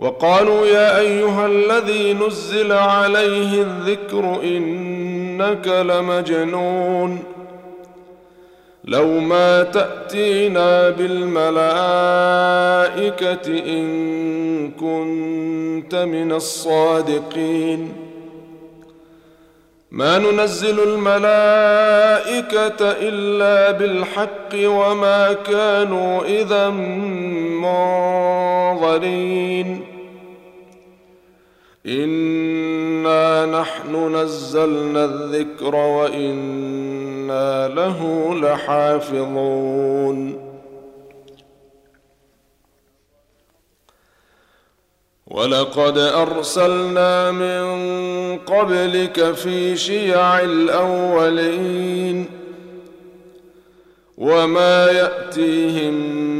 وقالوا يا أيها الذي نزل عليه الذكر إنك لمجنون لو ما تأتينا بالملائكة إن كنت من الصادقين ما ننزل الملائكة إلا بالحق وما كانوا إذا منظرين انا نحن نزلنا الذكر وأنا له لحافظون ولقد ارسلنا من قبلك في شيع الاولين وما ياتيهم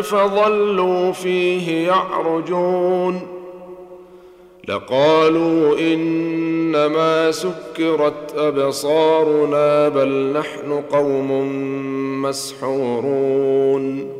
فظلوا فيه يعرجون لقالوا إنما سكرت أبصارنا بل نحن قوم مسحورون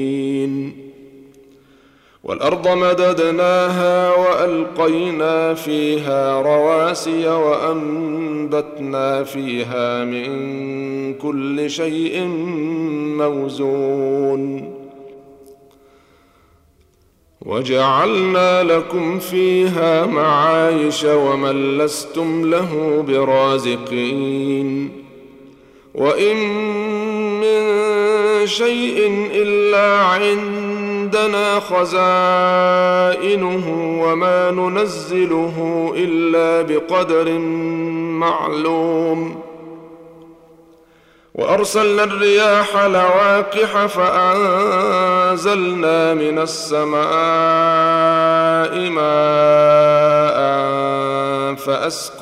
والأرض مددناها وألقينا فيها رواسي وأنبتنا فيها من كل شيء موزون. وجعلنا لكم فيها معايش ومن لستم له برازقين. وإن من شيء إلا عندنا خزائنه وما ننزله إلا بقدر معلوم. وأرسلنا الرياح لواقح فأنزلنا من السماء ماء فأسقيناكموه.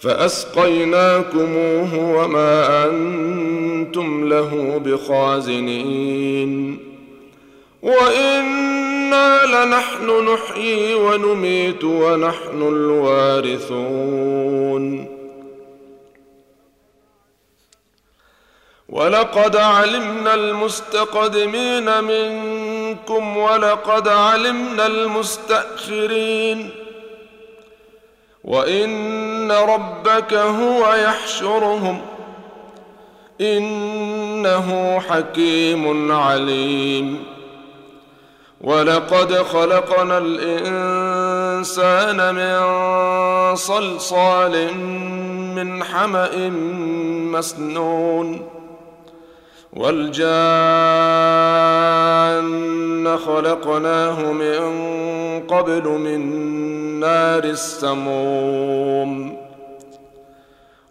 فأسقيناكموه وما أنتم له بخازنين. وإنا لنحن نحيي ونميت ونحن الوارثون. ولقد علمنا المستقدمين منكم ولقد علمنا المستأخرين. وإن ربك هو يحشرهم إنه حكيم عليم ولقد خلقنا الإنسان من صلصال من حمأ مسنون والجان خلقناه من قبل من نار السموم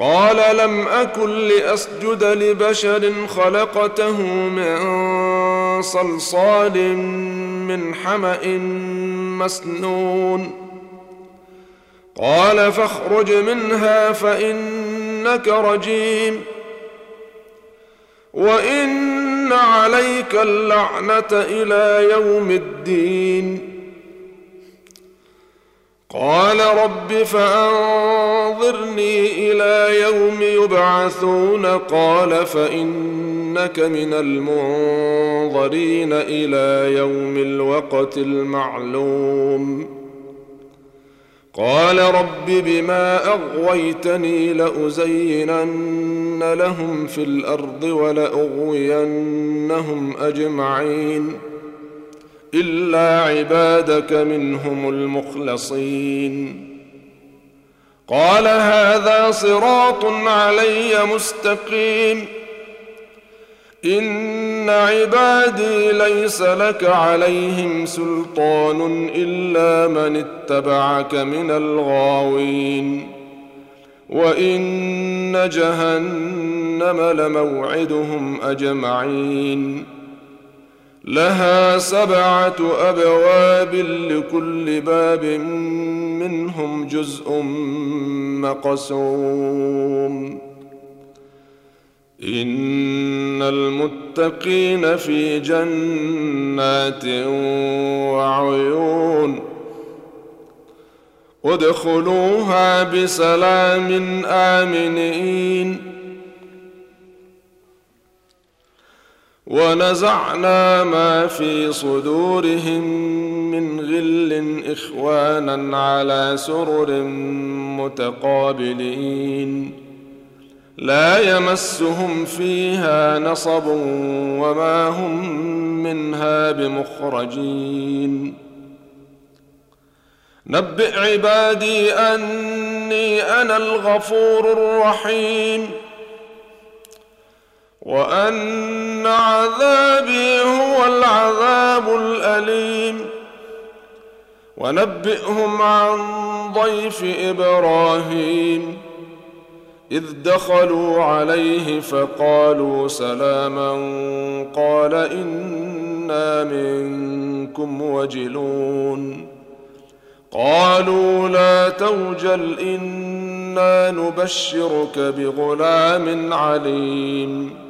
قال لم أكن لأسجد لبشر خلقته من صلصال من حمأ مسنون. قال فاخرج منها فإنك رجيم. وإن عليك اللعنة إلى يوم الدين. قال رب فأنظرني إلى يوم يبعثون. قال فإنك من المنظرين إلى يوم الوقت المعلوم. قال رب بما أغويتني لأزينن لهم في الأرض ولأغوينهم أجمعين. إلا عبادك منهم المخلصين. قال هذا صراط علي مستقيم. إن عبادي ليس لك عليهم سلطان إلا من اتبعك من الغاوين. وإن جهنم لموعدهم أجمعين. لها سبعة أبواب لكل باب منهم جزء مقسوم. إن المتقين في جنات وعيون. ادخلوها بسلام آمنين. ونزعنا ما في صدورهم من غل إخوانا على سرر متقابلين. لا يمسهم فيها نصب وما هم منها بمخرجين. نبئ عبادي أني أنا الغفور الرحيم. وأن عذابي هو العذاب الأليم. ونبئهم عن ضيف إبراهيم. إذ دخلوا عليه فقالوا سلاما قال إنا منكم وجلون. قالوا لا توجل إنا نبشرك بغلام عليم.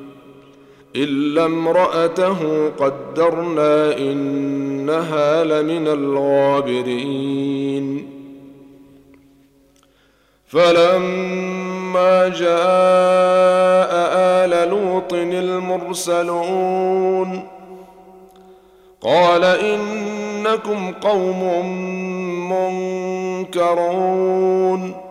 إلا امرأته قدرنا إنها لمن الغابرين. فلما جاء آل لوط المرسلون قال إنكم قوم منكرون.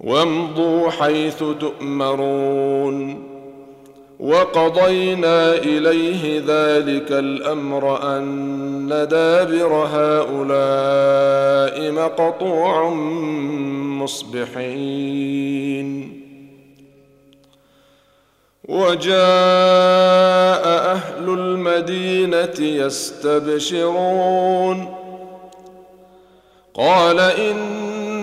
وامضوا حيث تؤمرون وقضينا إليه ذلك الأمر أن دابر هؤلاء مقطوع مصبحين. وجاء أهل المدينة يستبشرون. قال إن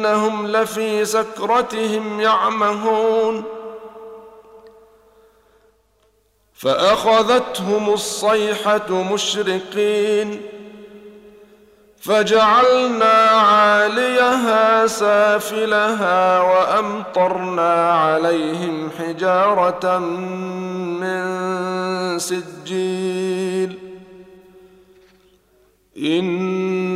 إنهم لفي سكرتهم يعمهون. فأخذتهم الصيحة مشرقين فجعلنا عاليها سافلها وأمطرنا عليهم حجارة من سجيل.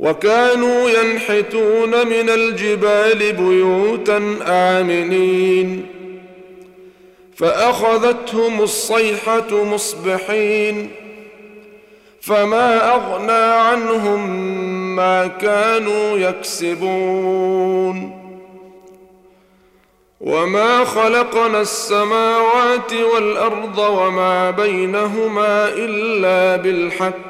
وكانوا ينحتون من الجبال بيوتا آمنين. فأخذتهم الصيحة مصبحين. فما أغنى عنهم ما كانوا يكسبون. وما خلقنا السماوات والأرض وما بينهما إلا بالحق.